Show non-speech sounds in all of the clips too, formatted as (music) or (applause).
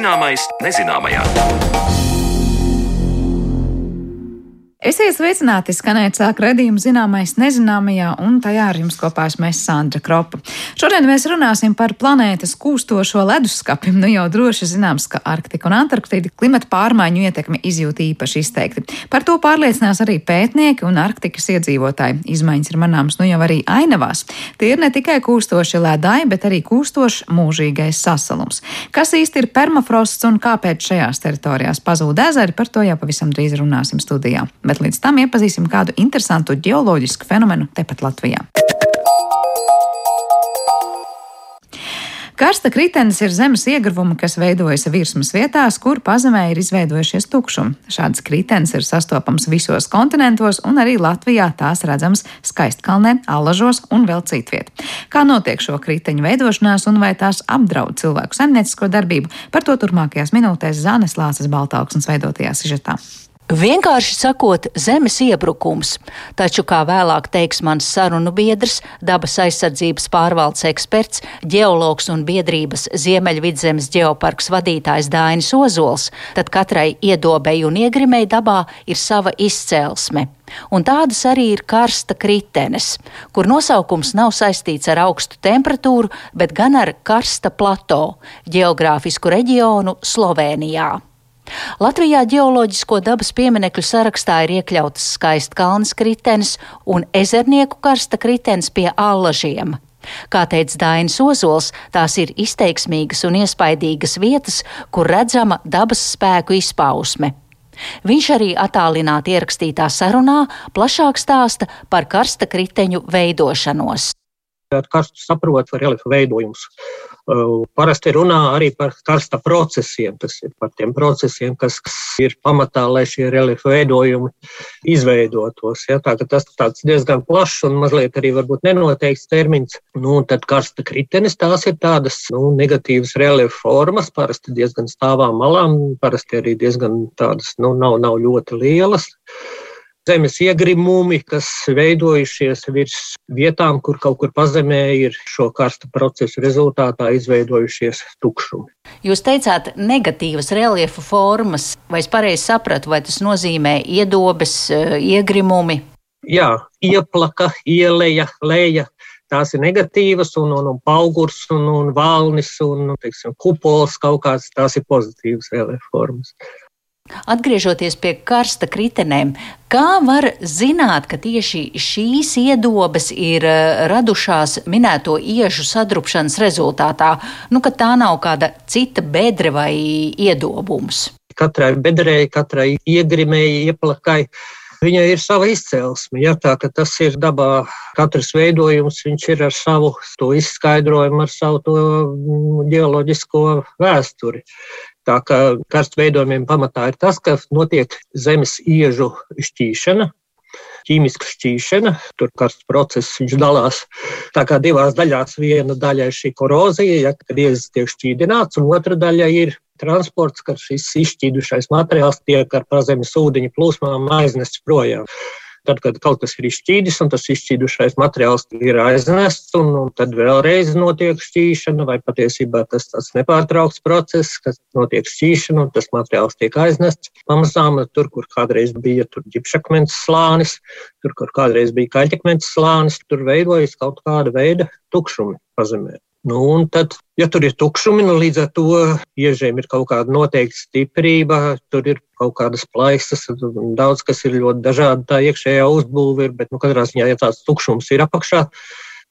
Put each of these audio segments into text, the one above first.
Zināmais nezināmajā. Esiet sveicināti, skanēt sāk redzējumu zināmais nezināmajā, un tajā ar jums kopā esmu es Sandra Kropa. Šodien mēs runāsim par planētas kūstošo leduskapi. Nu jau droši zināms, ka Arktika un Antarktida klimata pārmaiņu ietekmi izjūt īpaši izteikti. Par to pārliecinās arī pētnieki un Arktikas iedzīvotāji. Izmaiņas ir manāms nu jau arī ainavās. Tie ir ne tikai kūstoši ledai, bet arī kūstošs mūžīgais sasalums. Kas īsti ir permafrosts un kāpēc šajās teritorijās pazūd ezeri, par to jau pavisam drīz runāsim studijā bet līdz tam iepazīsim kādu interesantu geoloģisku fenomenu tepat Latvijā. Karsta kritenis ir zemes iegruvumi, kas veidojas virsmas vietās, kur pazemē ir izveidojušies tukšumi. Šāds kritenis ir sastopams visos kontinentos, un arī Latvijā tās redzams Skaistkalnē, Allažos un vēl citviet. Kā notiek šo kriteņu veidošanās un vai tās apdraud cilvēku saimniecisko darbību, par to turpmākajās minūtēs Zānes Lāsas Baltāksnes veidotajā sižetā. Vienkārši sakot, zemes iebrukums, taču, kā vēlāk teiks mans sarunu biedrs, dabas aizsardzības pārvaldes eksperts, ģeologs un biedrības Ziemeļvidzemes ģeoparks vadītājs Dainis Ozols, tad katrai iedobei un iegrimei dabā ir sava izcelsme. Un tādas arī ir karsta kritenes, kur nosaukums nav saistīts ar augstu temperatūru, bet gan ar karsta plato, geogrāfisku reģionu Slovenijā. Latvijā ģeoloģisko dabas pieminekļu sarakstā ir iekļautas skaistkalnas kritenis un ezernieku karsta kritenis pie allažiem. Kā teica Dainis Ozols, tās ir izteiksmīgas un iespaidīgas vietas, kur redzama dabas spēku izpausme. Viņš arī attālināti ierakstītā sarunā plašāk stāsta par karsta kriteņu veidošanos. Karstu saprot reliefa veidojumus. Parasti runā arī par karsta procesiem. Tas ir par tiem procesiem, kas ir pamatā, lai šie reliefa veidojumi izveidotos. Ja? Tā, tas ir diezgan plašs un mazliet arī nenoteikts termins. Nu, tad karsta kritenis tās ir tādas nu, negatīvas reliefa formas, parasti diezgan stāvām malām, parasti arī diezgan tādas, nu, nav, nav ļoti lielas zemes iegrimumi, kas veidojušies virs vietām, kur kaut kur pazemē ir šo karsta procesu rezultātā izveidojušies tukšumi. Jūs teicāt, negatīvas reliefa formas, vai es pareizi sapratu, vai tas nozīmē iedobes, eh, iegrimumi? Jā, ieplaka, ieleja, leja. Tās ir negatīvas, un, un, un augurs, un, un valnis, un teiksim, kupols kaut kāds. Tās ir pozitīvas reliefa formas. Atgriežoties pie karsta kritenēm, kā var zināt, ka tieši šīs iedobes ir eh, radušās minēto iežu sadrupšanas rezultātā, nu, ka tā nav kāda cita bedre vai iedobums? Katrai bedrei, katrai iegrimēji, ieplakai. Viņai ir sava izcelsme. Ja, tā, tas ir dabā. Katrs veidojums ir ar savu izskaidrojumu, ar savu ģeoloģisko mm, vēsturi. Tā kā karstveidojumiem pamatā ir tas, ka notiek zemes iežu šķīšana, ķīmiska šķīšana. Tur karsts process viņš dalās tā kā divās daļās. Viena daļa ir šī korozija, ja, kad iezas tiek šķīdināts, un otra daļa ir transports, kad šis izšķīdušais materiāls tiek ar pazemes ūdeņa plūsmām aiznests projām. Tad, kad kaut kas ir izšķīdis un tas izšķīdušais materiāls ir aiznests, un, un tad vēlreiz notiek šķīšana, vai patiesībā tas tas nepārtraukts process, kas notiek šķīšana, un tas materiāls tiek aiznests. Pamazām tur, kur kādreiz bija ģipšakmens slānis, tur, kur kādreiz bija kaļķakmens slānis, tur veidojas kaut kāda veida tukšumi pazemē. Nu, un tad, ja tur ir tukšumi, nu, līdz ar to iežiem ir kaut kāda noteikta stiprība, tur ir kaut kādas plaisas, daudz kas ir ļoti dažādi tā iekšējā uzbūve, ir, bet, nu, katrā ziņā, ja tāds tukšums ir apakšā,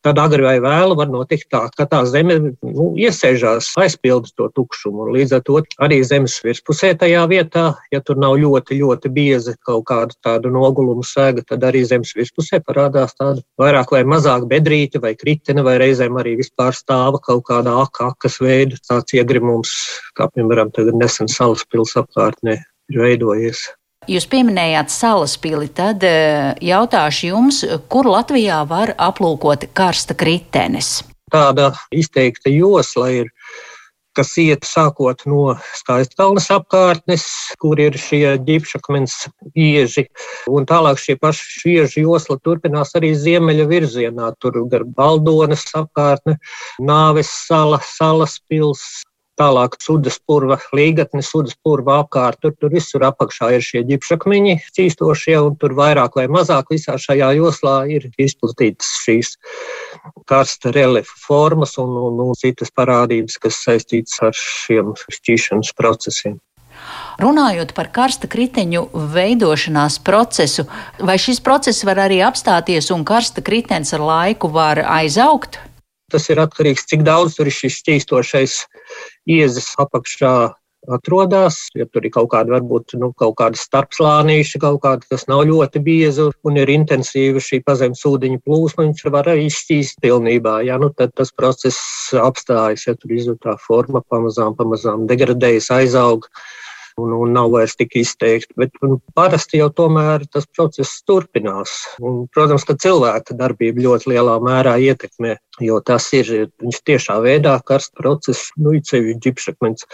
tad agri vai vēlu var notikt tā, ka tā zeme nu, iesēžās, aizpilda to tukšumu. Līdz ar to arī zemes virspusē tajā vietā, ja tur nav ļoti, ļoti bieza kaut kāda tāda noguluma sēga, tad arī zemes virspusē parādās tāda vairāk vai mazāk bedrīte vai kritene, vai reizēm arī vispār stāva kaut kāda akas veida tāds iegrimums, kā piemēram tagad nesen salas pils apkārtnē ir veidojies. Jūs pieminējāt salaspili, tad eh, jautāšu jums, kur Latvijā var aplūkot karsta kritenes? Tāda izteikta josla ir kas iet sākot no skaistkalnas apkārtnes, kur ir šie ģipšakmens ieži, un tālāk šie paši ieži josla turpinās arī ziemeļa virzienā, tur gar Baldonas apkārtne, Nāves sala, Salas pils, Tālāk sudas purva līgatne, sudas purva apkārt, tur, tur visur apakšā ir šie ģipšakmeņi cīstošie, un tur vairāk vai mazāk visā šajā joslā ir izplatītas šīs karsta reliefa formas un, un, un citas parādības, kas saistītas ar šiem šķīšanas procesiem. Runājot par karsta kriteņu veidošanās procesu, vai šis process var arī apstāties un karsta kritens ar laiku var aizaugt? Tas ir atkarīgs no tā, cik daudz tur ir šis šķīstošais iezas apakšā atrodas. Ja tur ir kaut kāda, varbūt nu, kaut kāda starpslānīša, kaut kāda, kas nav ļoti bieza un ir intensīva šī pazemes ūdeņa plūsma, viņš var arī izšķīst pilnībā. Ja, nu, tad tas process apstājas, ja tur izjūtā forma pamazām, pamazām degradējas, aizaug un, un nav vairs tik izteikti. Bet un, parasti jau tomēr tas process turpinās. Un, protams, ka cilvēka darbība ļoti lielā mērā ietekmē, jo tas ir viņš tiešā veidā karsts process, nu, īpaši ģipšakmens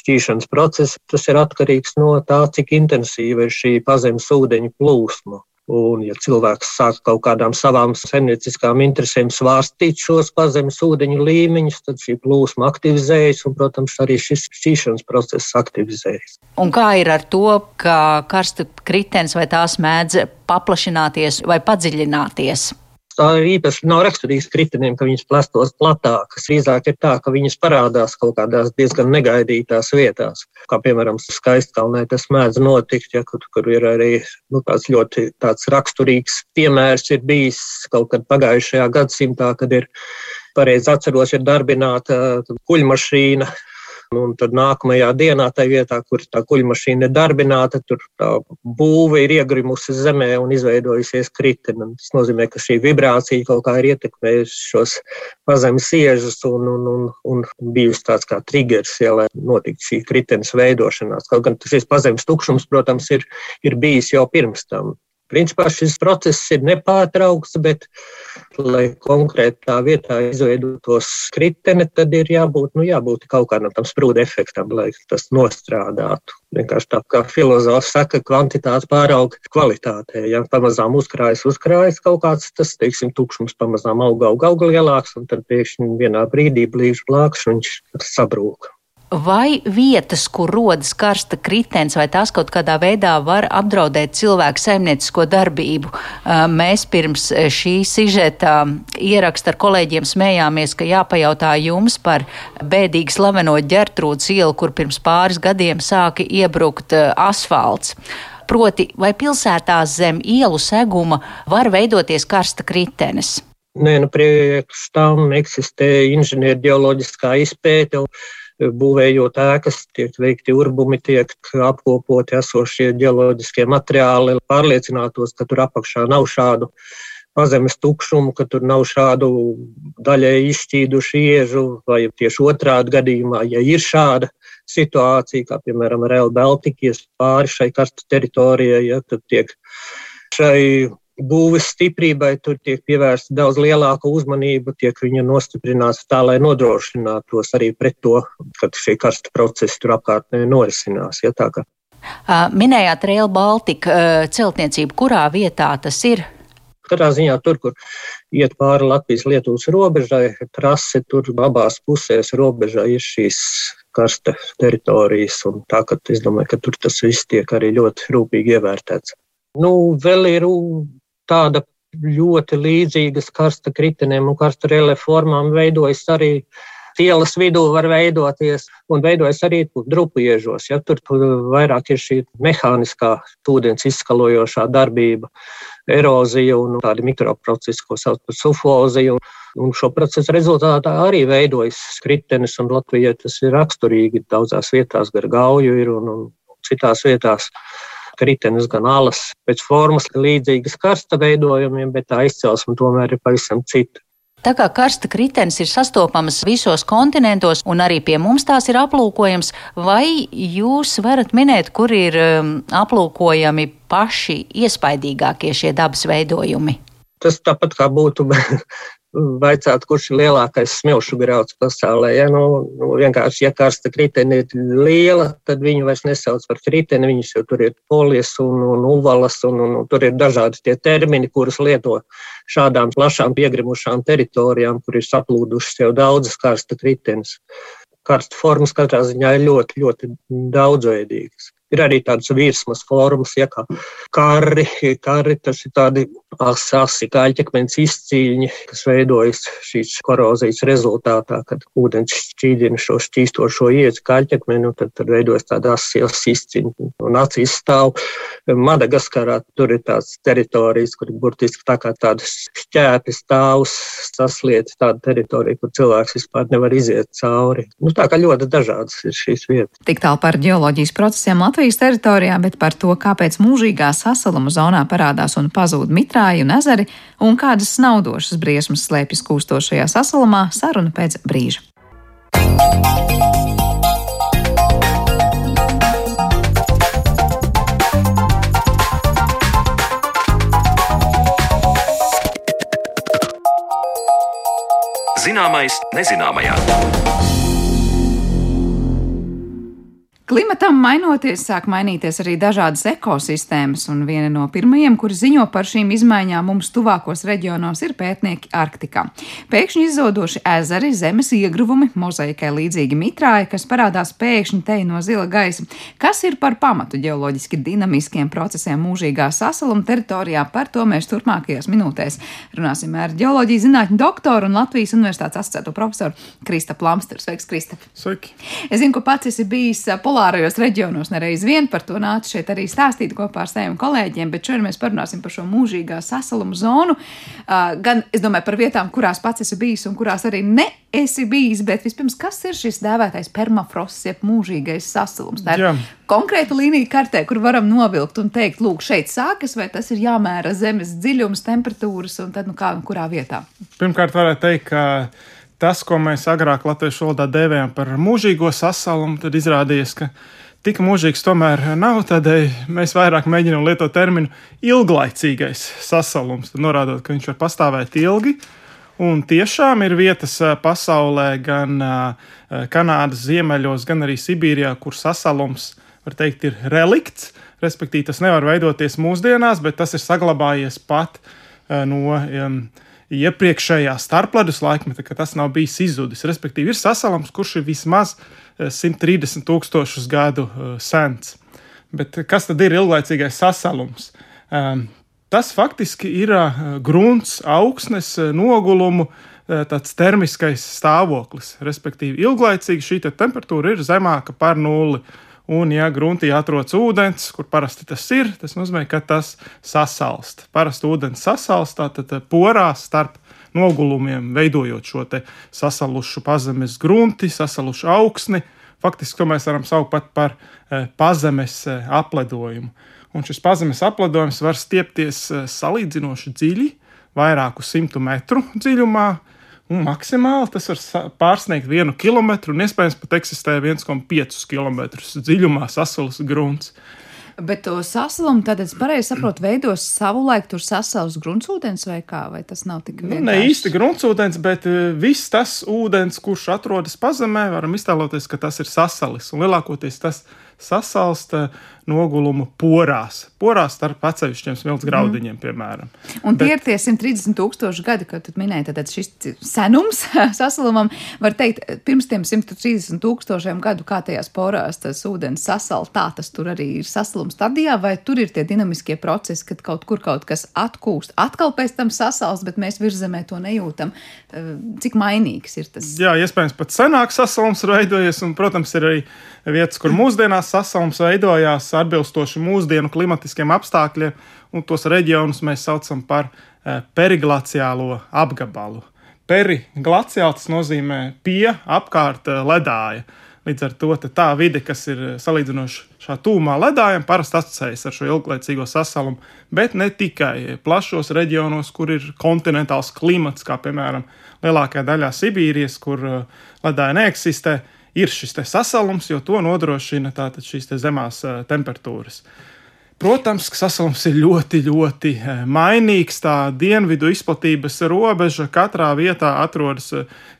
šķīšanas process. Tas ir atkarīgs no tā, cik intensīva ir šī pazemes ūdeņa plūsma. Un, ja cilvēks sāk kaut kādām savām zemnieciskām interesēm svārstīt šos pazemes ūdeņu līmeņus, tad šī plūsma aktivizējas un, protams, arī šis šķīšanas process aktivizējas. Un kā ir ar to, ka karsta kritens vai tās mēdz paplašināties vai padziļināties? Tā īpaši nav raksturīgs kriteniem, ka viņas plastos platākas. Drīzāk ir tā, ka viņas parādās kaut kādās diezgan negaidītās vietās. Kā piemēram, skaistkalnē tas mēdz notikt, ja, kur, kur ir arī nu, tāds ļoti tāds raksturīgs piemērs ir bijis kaut kad pagājušajā gadsimtā, kad ir pareizi atceros, ir darbināta kuļmašīna Un tad nākamajā dienā, tajā vietā, kur tā kuģmašīna ir darbināta, tur tā būve ir iegrimusi zemē un izveidojusies kritene. Tas nozīmē, ka šī vibrācija kaut kā ir ietekmējusi šos pazemes iežus un, un, un, un bijusi tāds kā triggers, ja, lai notiktu šī kritenes veidošanās. Kaut gan šis pazemes tukšums, protams, ir, ir bijis jau pirms tam. Principā šis process ir nepārtraukts, bet, lai konkrētā vietā izveidotos kritene, tad ir jābūt, nu, jābūt kaut kādam tam sprūda efektam, lai tas nostrādātu. Vienkārši tā kā filozofs saka, kvantitāte pārauga kvalitātē. Ja pamazām uzkrājas, uzkrājas kaut kāds tas, teiksim, tukšums pamazām auga, auga, auga lielāks, un tad pēkšņi vienā brīdī blīž plākš, viņš sabrūk vai vietas, kur rodas karsta kritens, vai tās kaut kādā veidā var apdraudēt cilvēku saimniecisko darbību. Mēs pirms šī sižeta ieraksta ar kolēģiem smējāmies, ka jāpajautā jums par bēdīgi slaveno ģertrūdas ielu, kur pirms pāris gadiem sāka iebrukt asfalts. Proti, vai pilsētās zem ielu seguma var veidoties karsta kritenes? Nē, nu priekš tam eksistē inženierģeoloģiskā izpēte. Un būvējot ēkas, tiek veikti urbumi, tiek apkopoti esošie ģeoloģiskie materiāli, lai pārliecinātos, ka tur apakšā nav šādu pazemes tukšumu, ka tur nav šādu daļai izšķīdušu iežu, vai tieši otrādi gadījumā, ja ir šāda situācija, kā piemēram Real Baltikas pāri šai karstu teritorijai, ja, tad tiek šai būves stiprībai tur tiek pievērsta daudz lielāka uzmanība, tiek viņa nostiprināta tā, lai nodrošinātos arī pret to, ka šie karsta procesi tur apkārtnē norisinās. Ja. Minējāt Rail Baltica celtniecību, kurā vietā tas ir? Katrā ziņā tur, kur iet pāri Latvijas-Lietuvas robežai, trase tur abās pusēs robežā ir šīs karsta teritorijas. Tā, ka es domāju, ka tur tas viss tiek arī ļoti rūpīgi ievērtēts. Nu, vēl ir tāda ļoti līdzīgas karsta kritenēm un karsta reliefa formām veidojas arī ielas vidū var veidoties un veidojas arī drupu iežos. Ja, tur, vairāk ir šī mehāniskā ūdens izskalojošā darbība, erozija un tādi mikroprocesi, ko sauc par sufoziju. Un šo procesu rezultātā arī veidojas kritenes, un Latvijai tas ir raksturīgi. Daudzās vietās gar gauju ir un, un citās vietās kritenes, gan alas pēc formas līdzīgas karsta veidojumiem, bet tā izcelsme tomēr ir pavisam cita. Tā kā karsta kritenis ir sastopamas visos kontinentos, un arī pie mums tās ir aplūkojams, vai jūs varat minēt, kur ir um, aplūkojami paši iespaidīgākie šie dabas veidojumi? Tas tāpat kā būtu vaicāt, kurš ir lielākais smilšu grauds pasaulē. Ja? Nu, nu, vienkārši, ja karsta kritene ir liela, tad viņu vairs nesauc par kriteni, viņas jau tur ir polijas un, un uvalas, un, un, un tur ir dažādi tie termini, kurus lieto šādām plašām piegrimušām teritorijām, kur ir saplūdušas jau daudzas karsta kritenes. karsta formas katrā ziņā ir ļoti, ļoti daudzveidīgas. Ir arī tādas virsmas formas, ja kā karri, karri tas ir tādi asi kaļķakmens izcīņi, kas veidojas šīs korozijas rezultātā, kad ūdens šķīdina šo šķīstošo iedzi kaļķakmeni, un tad, tad veidojas tāda asils izcīņa un acīs stāv. Madagaskarā tur ir tāds teritorijas, kur ir burtiski tā kā tādas šķēpi stāvs sasliet tāda teritorija, kur cilvēks vispār nevar iziet cauri. Nu, tā kā ļoti dažādas ir šīs vietas. Tik tālu par ģeoloģijas procesiem Latvijā. Latvijas teritorijā, bet par to, kāpēc mūžīgā sasaluma zonā parādās un pazūd mitrāji un ezeri un kādas snaudošas briesmas slēpjas kūstošajā sasalumā, saruna pēc brīža. Zināmais nezināmajā. Klimatam mainoties, sāk mainīties arī dažādas ekosistēmas, un viena no pirmajiem, kuri ziņo par šīm izmaiņām mums tuvākos reģionos, ir pētnieki Arktikā. Pēkšņi izzodoši ezeri, zemes iegruvumi, mozaikai līdzīgi mitrāji, kas parādās pēkšņi te no zila gaisa. Kas ir par pamatu ģeoloģiski dinamiskiem procesiem mūžīgā sasaluma teritorijā, par to mēs turpmākajās minūtēs runāsim ar ģeoloģijas zinātņu doktoru un Latvijas universitātes asociēto profesoru Krista Plamsteru. Sveiks, Krista! Sveiki! Es zinu, ka pats esi bijis polā polārajos reģionos nereiz vien par to nāca šeit arī stāstīt kopā ar saviem kolēģiem, bet šodien mēs parunāsim par šo mūžīgā sasalumu zonu. Gan, es domāju, par vietām, kurās pats esi bijis un kurās arī ne esi bijis, bet vispirms, kas ir šis dēvētais permafrosts, jeb mūžīgais sasalums? Tā ir Jā. konkrēta līnija kartē, kur varam novilkt un teikt, lūk, šeit sākas, vai tas ir jāmēra zemes dziļums, temperatūras un tad, nu kā, kurā vietā? Pirmkārt, varētu teikt, ka tas, ko mēs agrāk latviešu valodā dēvējām par mūžīgo sasalumu, tad izrādījās, ka tik mūžīgs tomēr nav. Tādēļ mēs vairāk mēģinām lietot terminu ilglaicīgais sasalums, norādot, ka viņš var pastāvēt ilgi. Un tiešām ir vietas pasaulē, gan Kanādas ziemeļos, gan arī Sibīrijā, kur sasalums, var teikt, ir relikts. Respektīvi, tas nevar veidoties mūsdienās, bet tas ir saglabājies pat no um, iepriekšējā starpledus laikmetā, ka tas nav bijis izzudis. Respektīvi, ir sasalams, kurš ir vismaz 130 eh, tūkstošus gadu eh, sens. Bet kas tad ir ilglaicīgais sasalums? Ehm, tas faktiski ir eh, grunts, augsnes, nogulumu, tāds termiskais stāvoklis. Respektīvi, ilglaicīgi šī te temperatūra ir zemāka par nulli. Un, ja gruntī atrodas ūdens, kur parasti tas ir, tas nozīmē, ka tas sasalst. Parasti ūdens sasalst, tad porās starp nogulumiem, veidojot šo sasalušu pazemes grunti, sasalušu augsni. Faktiski to mēs varam saukt pat par e, pazemes e, apledojumu. Un šis pazemes apledojums var stiepties salīdzinoši dziļi, vairāku simtu metru dziļumā, Un maksimāli tas var pārsniegt vienu kilometru, un iespējams pat eksistē 1,5 km dziļumā sasals grunts. Bet to sasalumu, tad es pareizi saprotu, veidos savulaik tur sasals gruntsūdens vai kā, vai tas nav tik vienkārši? Nu, ne īsti gruntsūdens, bet e, viss tas ūdens, kurš atrodas pazemē, varam iztēloties, ka tas ir sasalis, un lielākoties tas sasalsta nogulumu porās. Porās starp atsevišķiem smilts graudiņiem, mm. piemēram. Un tie Bet, ir tie 130 tūkstoši gadi, kad jūs minējāt, tad šis senums (laughs) sasalumam, var teikt, pirms tiem 130 tūkstošiem gadu, kā tajās porās tas ūdens sasal, tā tas tur arī ir sasalums stadijā, vai tur ir tie dinamiskie procesi, kad kaut kur kaut kas atkūst, atkal pēc tam sasals, bet mēs virzemē to nejūtam. Cik mainīgs ir tas? Jā, iespējams, pat senāk sasalums veidojies, un, protams, ir arī vietas, kur mūsdienās sasalums veidojās atbilstoši mūsdienu klimatiskiem apstākļiem, un tos reģionus mēs saucam par eh, periglaciālo apgabalu. Periglaciāls nozīmē pie apkārt eh, ledāja. Līdz ar to tā vide, kas ir eh, salīdzinoši šā tūmā ledājam, parasti asociējas ar šo ilglaicīgo sasalumu, bet ne tikai plašos reģionos, kur ir kontinentāls klimats, kā piemēram lielākajā daļā Sibīrijas, kur ledāja neeksistē ir šis sasalums, jo to nodrošina tātad šīs zemās temperatūras. Protams, ka sasalums ir ļoti, ļoti mainīgs. Tā dienvidu izplatības robeža katrā vietā atrodas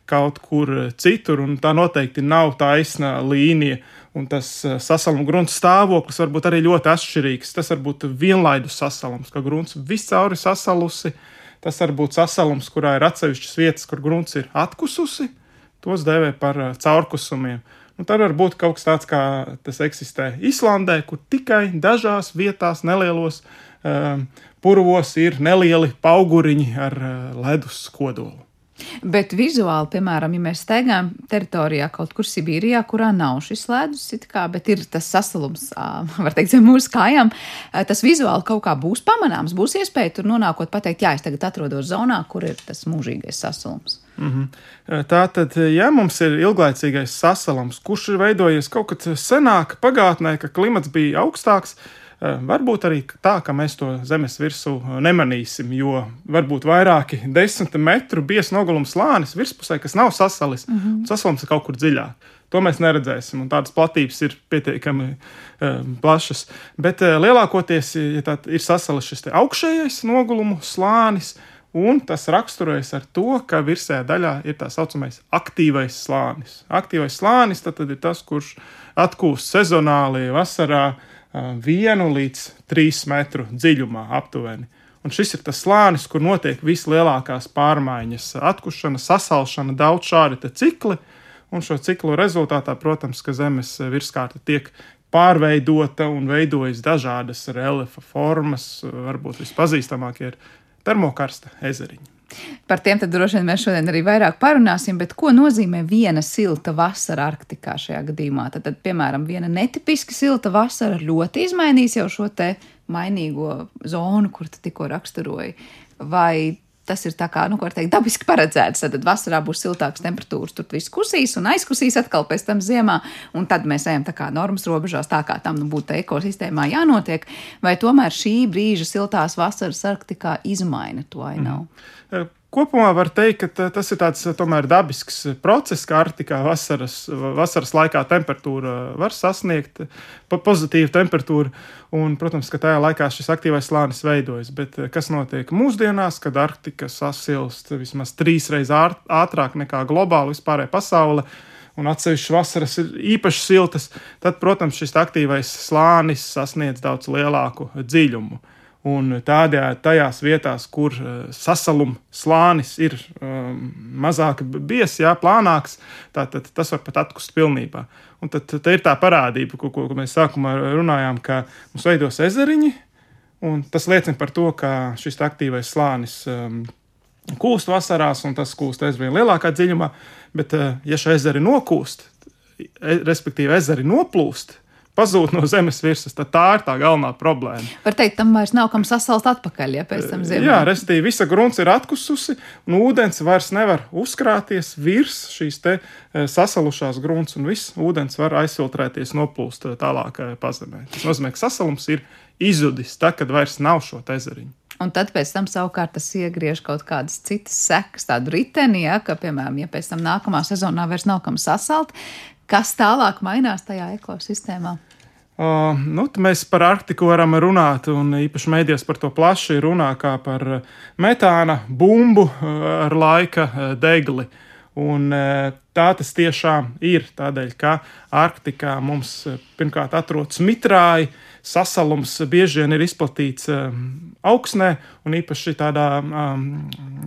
kaut kur citur, un tā noteikti nav taisna līnija. Un tas sasaluma grunts stāvoklis var būt arī ļoti atšķirīgs. Tas var būt vienlaidus sasalums, ka grunts viscauri sasalusi. Tas var būt sasalums, kurā ir atsevišķas vietas, kur grunts ir atkususi, tos dēvē par caurkusumiem. Un tad var būt kaut kas tāds, kā tas eksistē Islandē, kur tikai dažās vietās, nelielos um, purvos, ir nelieli auguriņi ar uh, ledus kodolu. Bet vizuāli, piemēram, ja mēs staigājam teritorijā kaut kur Sibīrijā, kurā nav šis ledus, kā, bet ir tas sasalums, var teikt, zem mūsu kājām, tas vizuāli kaut kā būs pamanāms. Būs iespēja tur nonākot, pateikt, jā, es tagad atrodos zonā, kur ir tas mūžīgais sasalums. Mm -hmm. Tā tad, ja mums ir ilglaicīgais sasalums, kurš ir veidojies kaut kad senāk, pagātnē, ka klimats bija augstāks, varbūt arī tā, ka mēs to zemes virsmu eh, nemanīsim, jo varbūt vairāki desmit metru biezs nogulums slānis virspusē, kas nav sasalis, mm -hmm. sasalums ir kaut kur dziļāk. To mēs neredzēsim, un tādas platības ir pietiekami uh, plašas. Bet uh, lielākoties ja tā, ir sasalis šis augšējais nogulumu slānis, un tas raksturojas ar to, ka virsējā daļā ir tā saucamais aktīvais slānis. Aktīvais slānis tad, tad ir tas, kurš atkūst sezonāli vasarā, vienu līdz trīs metru dziļumā aptuveni. Un šis ir tas slānis, kur notiek vislielākās pārmaiņas, atkušana, sasalšana, daudz šādi cikli. Un šo ciklu rezultātā, protams, ka Zemes virskārta tiek pārveidota un veidojas dažādas reliefa formas. Varbūt vispazīstamākie ir termokarsta ezeriņi. Par tiem tad droši vien mēs šodien arī vairāk parunāsim, bet ko nozīmē viena silta vasara Arktikā šajā gadījumā? Tad, tad piemēram, viena netipiski silta vasara ļoti izmainīs jau šo te mainīgo zonu, kur tu tikko raksturoji. Vai tas ir tā kā, nu, teikt, dabiski paredzēts. Tad vasarā būs siltākas temperatūras, tur viss kusīs un aizkusīs atkal pēc tam ziemā, un tad mēs ejam tā kā normas robežās, tā kā tam nu, būtu ekosistēmā jānotiek. Vai tomēr šī brīža siltās vasaras Arktikā izmaina to ainavu? Mm. Kopumā var teikt, ka tas ir tāds tomēr dabisks process, kā Arktikā vasaras, vasaras laikā temperatūra var sasniegt pozitīvu temperatūru. Un, protams, ka tajā laikā šis aktīvais slānis veidojas. Bet kas notiek mūsdienās, kad Arktika sasilst vismaz trīs reizes ātrāk nekā globāli vispārējā pasaule? Un atsevišķas vasaras ir īpaši siltas, tad, protams, šis aktīvais slānis sasniedz daudz lielāku dziļumu. Un tādējādi tajās vietās, kur uh, sasaluma slānis ir um, mazāk biezs, jā, plānāks, tā, tad tas var pat atkust pilnībā. Un tad, tad ir tā parādība, ko, ko mēs sākumā runājām, ka mums veidos ezeriņi, un tas liecina par to, ka šis aktīvais slānis um, kūst vasarās, un tas kūst aizvien lielākā dziļumā. Bet, uh, ja šie ezeri nokūst, e, respektīvi ezeri noplūst, pazūd no zemes virsmas, tad tā ir tā galvenā problēma. Var teikt, tam vairs nav kam sasalt atpakaļ, ja pēc tam ziemā. Jā, respektīvi, visa grunts ir atkususi, un ūdens vairs nevar uzkrāties virs šīs te e, sasalušās grunts, un viss ūdens var aizfiltrēties, noplūst e, tālāk e, pazemē. Tas nozīmē, ka sasalums ir izzudis, tad, kad vairs nav šo ezeriņu. Un tad pēc tam savukārt tas iegriež kaut kādas citas sekas, tādu riteni, ja, ka, piemēram, ja pēc tam nākamā sezonā vairs nav kam sasalt, Kas tālāk mainās tajā ekosistēmā? Uh, nu, mēs par Arktiku varam runāt, un īpaši mēdījos par to plaši runā kā par metāna bumbu ar laika degli. Un, tā tas tiešām ir. Tādēļ, ka Arktikā mums pirmkārt atrodas mitrāji, sasalums bieži vien ir izplatīts augsnē, un īpaši tādā um,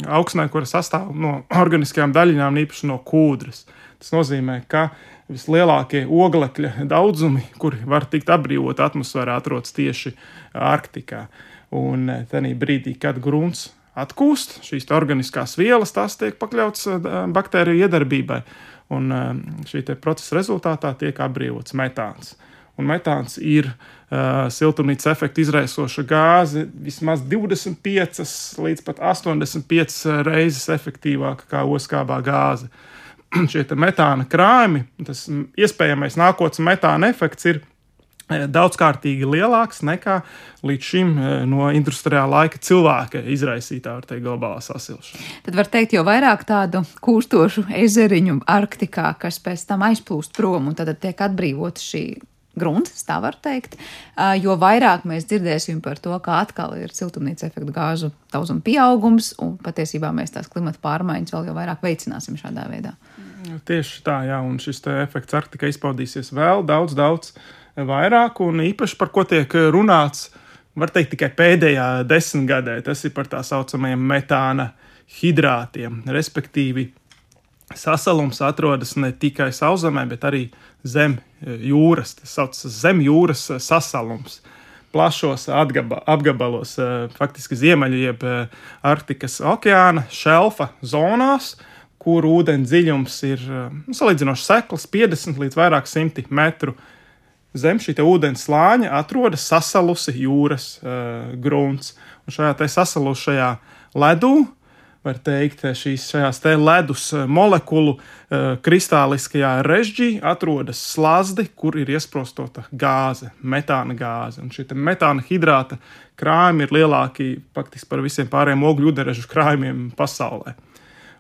augsnē, kuras sastāv no (coughs) organiskajām daļiņām, īpaši no kūdras. Tas nozīmē, ka uh, vislielākie oglekļa daudzumi, kuri var tikt apbrīvot atmosfērā, atrodas tieši Arktikā. Un eh, tajā brīdī, kad grunts atkūst, šīs organiskās vielas tās tiek pakļautas eh, baktēriju iedarbībai. Un eh, šī procesa rezultātā tiek apbrīvots metāns. Un metāns ir uh, siltumnīcas efekta izraisoša gāze vismaz 25 līdz pat 85 reizes efektīvāka kā oskābā gāze. Uh, (clears throat) šie metāna krājumi, tas iespējamais nākotnes metāna efekts ir e, daudzkārtīgi lielāks nekā līdz šim e, no industriālā laika cilvēka izraisītā teikt, globālā sasilšana. Tad var teikt, jo vairāk tādu kūstošu ezeriņu Arktikā, kas pēc tam aizplūst prom un tad tiek atbrīvota šī grunts, tā var teikt, jo vairāk mēs dzirdēsim par to, kā atkal ir siltumnīca efekta gāzu daudzuma pieaugums, un patiesībā mēs tās klimata pārmaiņas vēl jau vairāk veicināsim šādā veidā. Tieši tā, jā, un šis efekts Arktikā izpaudīsies vēl daudz, daudz vairāk, un īpaši par ko tiek runāts, var teikt, tikai pēdējā desmitgadē, tas ir par tā saucamajiem metāna hidrātiem, respektīvi sasalums atrodas ne tikai sauszemē, bet arī zem jūras. Tas saucas zem jūras sasalums. Plašos atgaba, apgabalos, faktiski ziemeļu, jeb Arktikas okeāna šelfa zonās, kur ūdens dziļums ir nu, salīdzinoši sekls, 50 līdz vairāk simti metru. Zem šī ūdens slāņa atrodas sasalusi jūras uh, grunts. Un šajā sasalušajā ledū uh, var teikt, šīs šajās ledus eh, molekulu eh, kristāliskajā režģī atrodas slazdi, kur ir iesprostota gāze, metāna gāze. Un šie metāna hidrāta krājumi ir lielāki faktiski par visiem pārējiem ogļu ūdeņražu krājumiem pasaulē.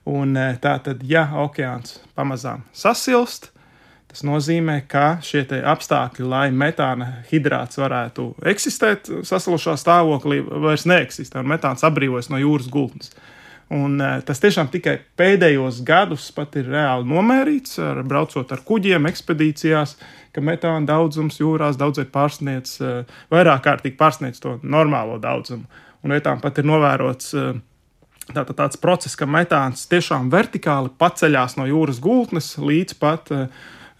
Un eh, tā tad, ja okeāns pamazām sasilst, Tas nozīmē, ka šie apstākļi, lai metāna hidrāts varētu eksistēt sasilušā stāvoklī, vairs neeksistē, un metāns atbrīvojas no jūras gultnes. Un, uh, tas tiešām tikai pēdējos gadus ir reāli nomērīts, ar, braucot ar kuģiem, ekspedīcijās, ka metāna daudzums jūrās daudzviet pārsniedz, uh, vairāk kārtīgi pārsniedz to normālo daudzumu. Un vietām pat ir novērots uh, tā, tā, tāds process, ka metāns tiešām vertikāli paceļās no jūras gultnes līdz pat uh,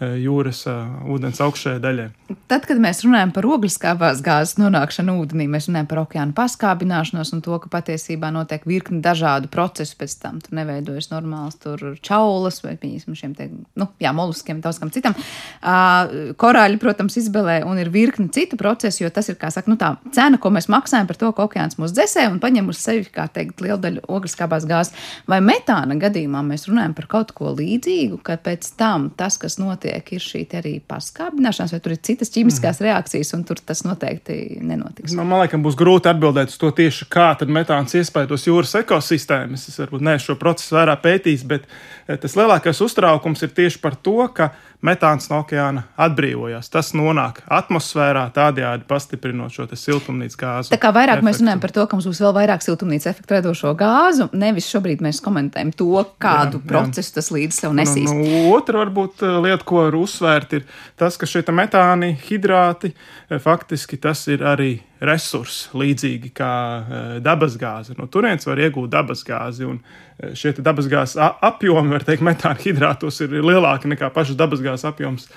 jūras uh, ūdens augšējai daļai. Tad, kad mēs runājam par ogliskābās gāzes nonākšanu ūdenī, mēs runājam par okeāna paskābināšanos un to, ka patiesībā notiek virkni dažādu procesu pēc tam. Tur neveidojas normāls tur čaulas vai, piemēram, šiem te, nu, jā, moluskiem, daudz kam citam. Uh, korāļi, protams, izbelē un ir virkni citu procesu, jo tas ir, kā saka, nu tā cena, ko mēs maksājam par to, ka okeāns mūs dzēsē un paņem uz sevi, kā teikt, lielu daļu ogliskābās gāzes. Vai metāna gadījumā mēs runājam par kaut ko līdzīgu, ka pēc tam tas, kas notiek, notiek, ir šī arī paskābināšanās, vai tur ir citas ķīmiskās mm. reakcijas, un tur tas noteikti nenotiks. Nu, man liekas, būs grūti atbildēt uz to tieši, kā metāns iespaidos jūras ekosistēmas. Es varbūt ne šo procesu vairāk pētījis, bet tas lielākais uztraukums ir tieši par to, ka metāns no okeāna atbrīvojas. Tas nonāk atmosfērā, tādējādi pastiprinot šo siltumnīcas gāzu. Tā kā vairāk efektu. mēs runājam par to, ka mums būs vēl vairāk siltumnīcas efektu radošo gāzu, nevis šobrīd mēs komentējam to, kādu jā, procesu jā. tas līdz sev nesīs. Nu, nu, otra varbūt eh, lieta, ko var uzsvērt, ir tas, ka šie metāni, hidrāti, eh, faktiski tas ir arī resursi, līdzīgi kā uh, dabasgāze. No turienes var iegūt dabasgāzi, un uh, šie dabasgāzes apjomi, var teikt, metāna hidrātos ir lielāki nekā pašas dabasgāzes apjoms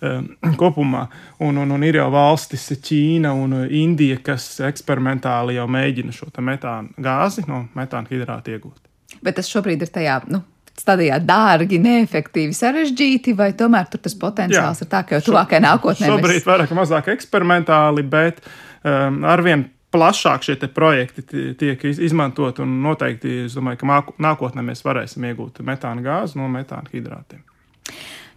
um, kopumā. Un, un, un ir jau valstis, Ķīna un Indija, kas eksperimentāli jau mēģina šo metāna gāzi no metāna hidrāta iegūt. Bet tas šobrīd ir tajā. Nu stadijā dārgi, neefektīvi, sarežģīti, vai tomēr tur tas potenciāls Jā. ir tā, ka jau tuvākajā nākotnē. Šobrīd mēs... vairāk vai mazāk eksperimentāli, bet um, arvien plašāk šie projekti tiek izmantot, un noteikti es domāju, ka nākotnē mēs varēsim iegūt metāna gāzi no metāna hidrātiem.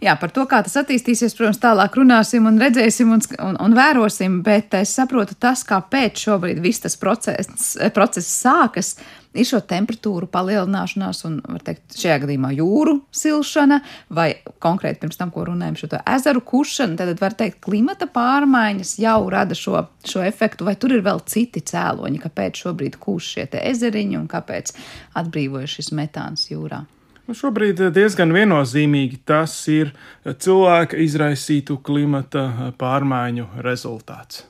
Jā, par to, kā tas attīstīsies, protams, tālāk runāsim un redzēsim un, un, un vērosim, bet es saprotu tas, kāpēc šobrīd viss tas process, process sākas ir šo temperatūru palielināšanās, un, teikt, šajā gadījumā jūru silšana, vai konkrēti pirms tam, ko runājam, šo ezeru kušana, tad var teikt, klimata pārmaiņas jau rada šo, šo efektu, vai tur ir vēl citi cēloņi, kāpēc šobrīd kūš šie ezeriņi un kāpēc atbrīvojas šis metāns jūrā. Nu, šobrīd diezgan viennozīmīgi tas ir cilvēka izraisītu klimata pārmaiņu rezultāts.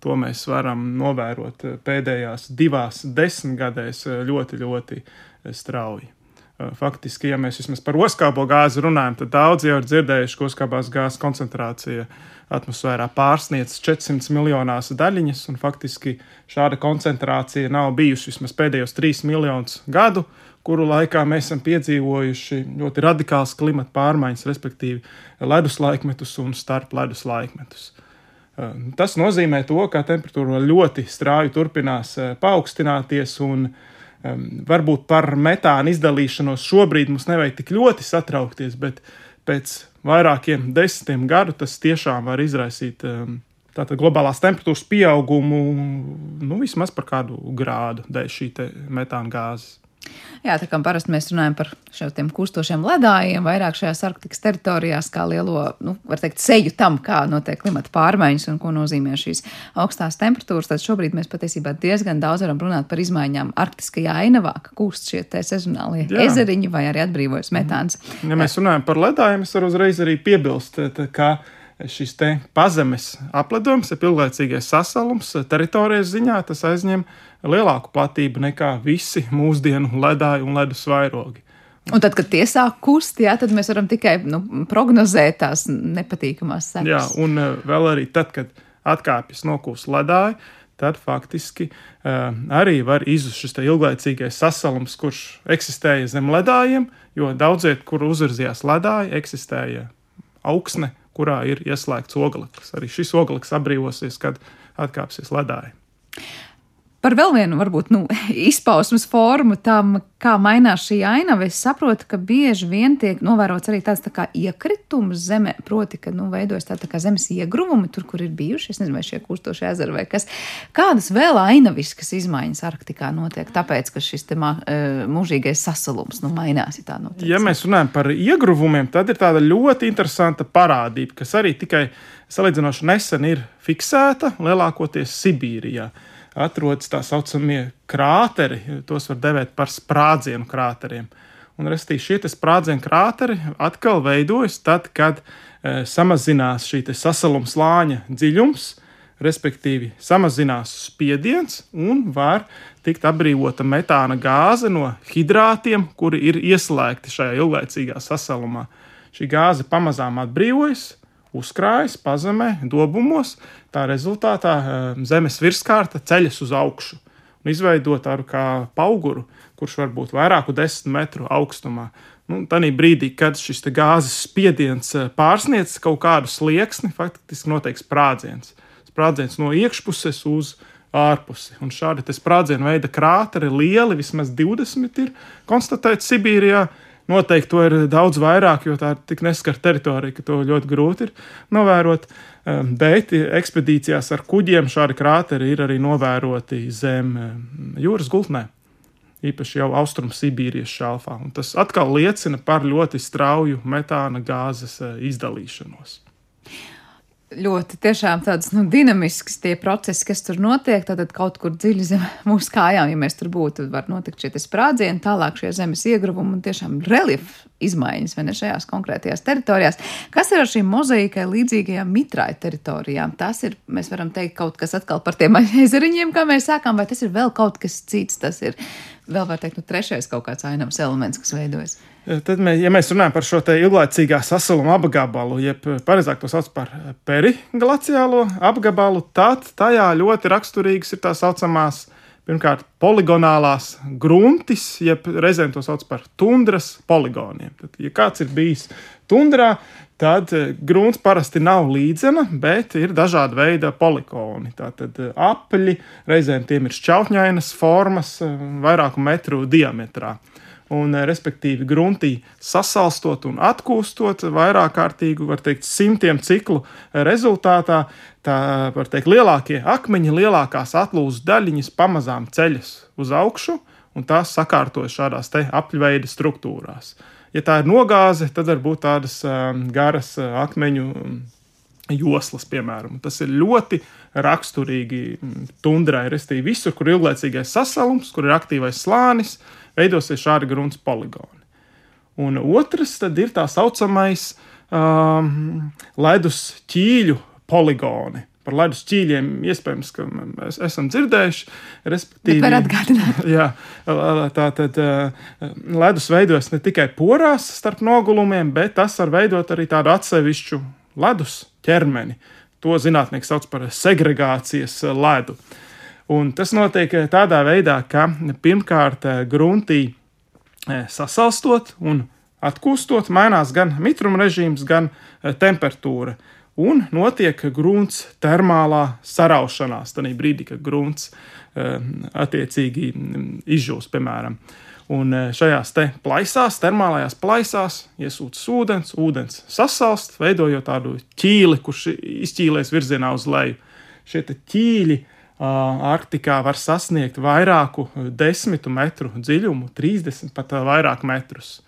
To mēs varam novērot eh, pēdējās divās desmitgadēs eh, ļoti, ļoti eh, strauji. Faktiski, ja mēs vismaz par oskābo gāzi runājam, tad daudz jau ir dzirdējuši, ka oskābās gāzes koncentrācija atmosfērā pārsniedz 400 miljonās daļiņas, un faktiski šāda koncentrācija nav bijusi vismaz pēdējos 3 miljonus gadu, kuru laikā mēs esam piedzīvojuši ļoti radikāls klimata pārmaiņas, respektīvi ledus laikmetus un starp ledus laikmetus. Tas nozīmē to, ka temperatūra ļoti strauji turpinās paaugstināties, un varbūt par metāna izdalīšanos šobrīd mums nevajag tik ļoti satraukties, bet pēc vairākiem desmitiem gadu tas tiešām var izraisīt tātad globālās temperatūras pieaugumu nu, vismaz par kādu grādu dēļ šī metāna gāzes. Jā, tā kā parasti mēs runājam par šiem kustošiem ledājiem, vairāk šajās Arktikas teritorijās, kā lielo, nu, var teikt, seju tam, kā notiek klimata pārmaiņas un ko nozīmē šīs augstās temperatūras, tad šobrīd mēs patiesībā diezgan daudz varam runāt par izmaiņām Arktiskajā ainavā, ka kūst šie te sezonālie Jā. ezeriņi vai arī atbrīvojas metāns. Ja mēs runājam par ledājiem, es varu uzreiz arī piebilst, ka šis pazemes apledojums, pilnlaicīgais sasalums teritorijas ziņā, tas aizņem lielāku platību nekā visi mūsdienu ledāji un ledus vairogi. Un tad, kad tie sāk kust, jā, tad mēs varam tikai nu, prognozēt tās nepatīkamās sekas. Jā, un uh, vēl arī tad, kad atkāpjas nokūst ledāji, tad faktiski uh, arī var izzust šis ilglaicīgais sasalums, kurš eksistēja zem ledājiem, jo daudziet, kur uzvirzījās ledāji, eksistēja augsne, kurā ir ieslēgts ogleklis. Arī šis ogleklis atbrīvosies, kad atkāpsies ledāji. Par vēl vienu, varbūt, nu, (laughs) izpausmes formu tam, kā mainās šī ainava. Es saprotu, ka bieži vien tiek novērots arī tāds tā kā iekritums zemē, proti, ka nu, veidojas tā, tā kā zemes iegruvumi, tur, kur ir bijuši. Es nezinu, vai šie kūstošie ezeri vai kas. Kādas vēl ainaviskas izmaiņas Arktikā notiek, tāpēc, ka šis te mā, e, mūžīgais sasalums nu, mainās. Ja mēs runājam par iegruvumiem, tad ir tāda ļoti interesanta parādība, kas arī tikai salīdzinoši nesen ir fiksēta lielākoties Sibīrijā atrodas tā saucamie krāteri, tos var devēt par sprādzienu krāteriem. Un, restīvi, šie sprādzienu krāteri atkal veidojas tad, kad e, samazinās šī sasaluma slāņa dziļums, respektīvi samazinās spiediens un var tikt atbrīvota metāna gāze no hidrātiem, kuri ir ieslēgti šajā ilglaicīgā sasalumā. Šī gāze pamazām atbrīvojas, uzkrājas pazemē, dobumos. Tā rezultātā eh, zemes virskārta ceļas uz augšu un izveido tādu kā auguru, kurš var būt vairāku desmit metru augstumā. Nu, Tanī brīdī, kad šis gāzes spiediens eh, pārsniedz kaut kādu slieksni, faktiski notiek sprādziens. Sprādziens no iekšpuses uz ārpusi. Un šādi sprādzienu veida krāteri, lieli, vismaz 20 ir konstatēti Sibīrijā Noteikti to ir daudz vairāk, jo tā ir tik neskarta teritorija, ka to ļoti grūti ir novērot. Ehm, bet ekspedīcijās ar kuģiem šādi krāteri ir arī novēroti zem ehm, jūras gultnē. Īpaši jau austrumu Sibīrijas šāfā. Un tas atkal liecina par ļoti strauju metāna gāzes eh, izdalīšanos ļoti tiešām tādas nu, dinamiskas tie procesi, kas tur notiek. Tad kaut kur dziļi zem (laughs) mūsu kājām, ja mēs tur būtu, tad var notikt šie sprādzieni, tālāk šie zemes iegruvumi un tiešām reliefa izmaiņas vai ne šajās konkrētajās teritorijās. Kas ir ar šīm mozaīkai līdzīgajām mitrai teritorijām? Tas ir, mēs varam teikt, kaut kas atkal par tiem (laughs) ezeriņiem, kā mēs sākām, vai tas ir vēl kaut kas cits, tas ir vēl, var teikt, nu, trešais kaut kāds ainams elements, kas veidojas. Tad, mēs, ja mēs runājam par šo ilglaicīgā sasaluma apgabalu, jeb pareizāk to sauc par periglaciālo apgabalu, tad tajā ļoti raksturīgas ir tā saucamās pirmkārt poligonālās gruntis, jeb reizēm to sauc par tundras poligoniem. Tad, ja kāds ir bijis tundrā, tad grunts parasti nav līdzena, bet ir dažādi veidi poligoni. Tātad apli, reizēm tiem ir šķautņainas formas, vairāku metru diametrā un, eh, respektīvi, gruntī sasalstot un atkūstot vairāk kārtīgu, var teikt, simtiem ciklu rezultātā. Tā var teikt, lielākie akmeņi, lielākās atlūzas daļiņas pamazām ceļas uz augšu, un tās sakārtojas šādās apļveida struktūrās. Ja tā ir nogāze, tad var būt tādas um, garas uh, akmeņu um, joslas, piemēram. Tas ir ļoti raksturīgi mm, tundrai, restīvi visur, kur ir ilglaicīgais sasalums, kur ir aktīvais slānis, uh, veidosies šādi grunts poligoni. Un otrs ir tā saucamais um, ledus ķīļu poligoni. Par ledus ķīļiem iespējams, ka mēs esam dzirdējuši. Respektīvi, var atgādināt. (laughs) Jā, tā tad uh, ledus veidojas ne tikai porās starp nogulumiem, bet tas var veidot arī tādu atsevišķu ledus ķermeni. To zinātnieki sauc par segregācijas ledu. Uh, Un tas notiek eh, tādā veidā, ka pirmkārt eh, gruntī eh, sasalstot un atkūstot, mainās gan mitruma režīms, gan temperatūra. Un notiek grunts termālā saraušanās, tajā brīdī, kad grunts attiecīgi mm, izžūst, piemēram. Un šajās te plaisās, termālajās plaisās, iesūcas ūdens, ūdens sasalst, veidojot tādu ķīli, kurš izķīlēs virzienā uz leju. Šie ķīļi uh, Arktikā var sasniegt vairāku desmitu metru dziļumu, 30 pat vairāk metrus.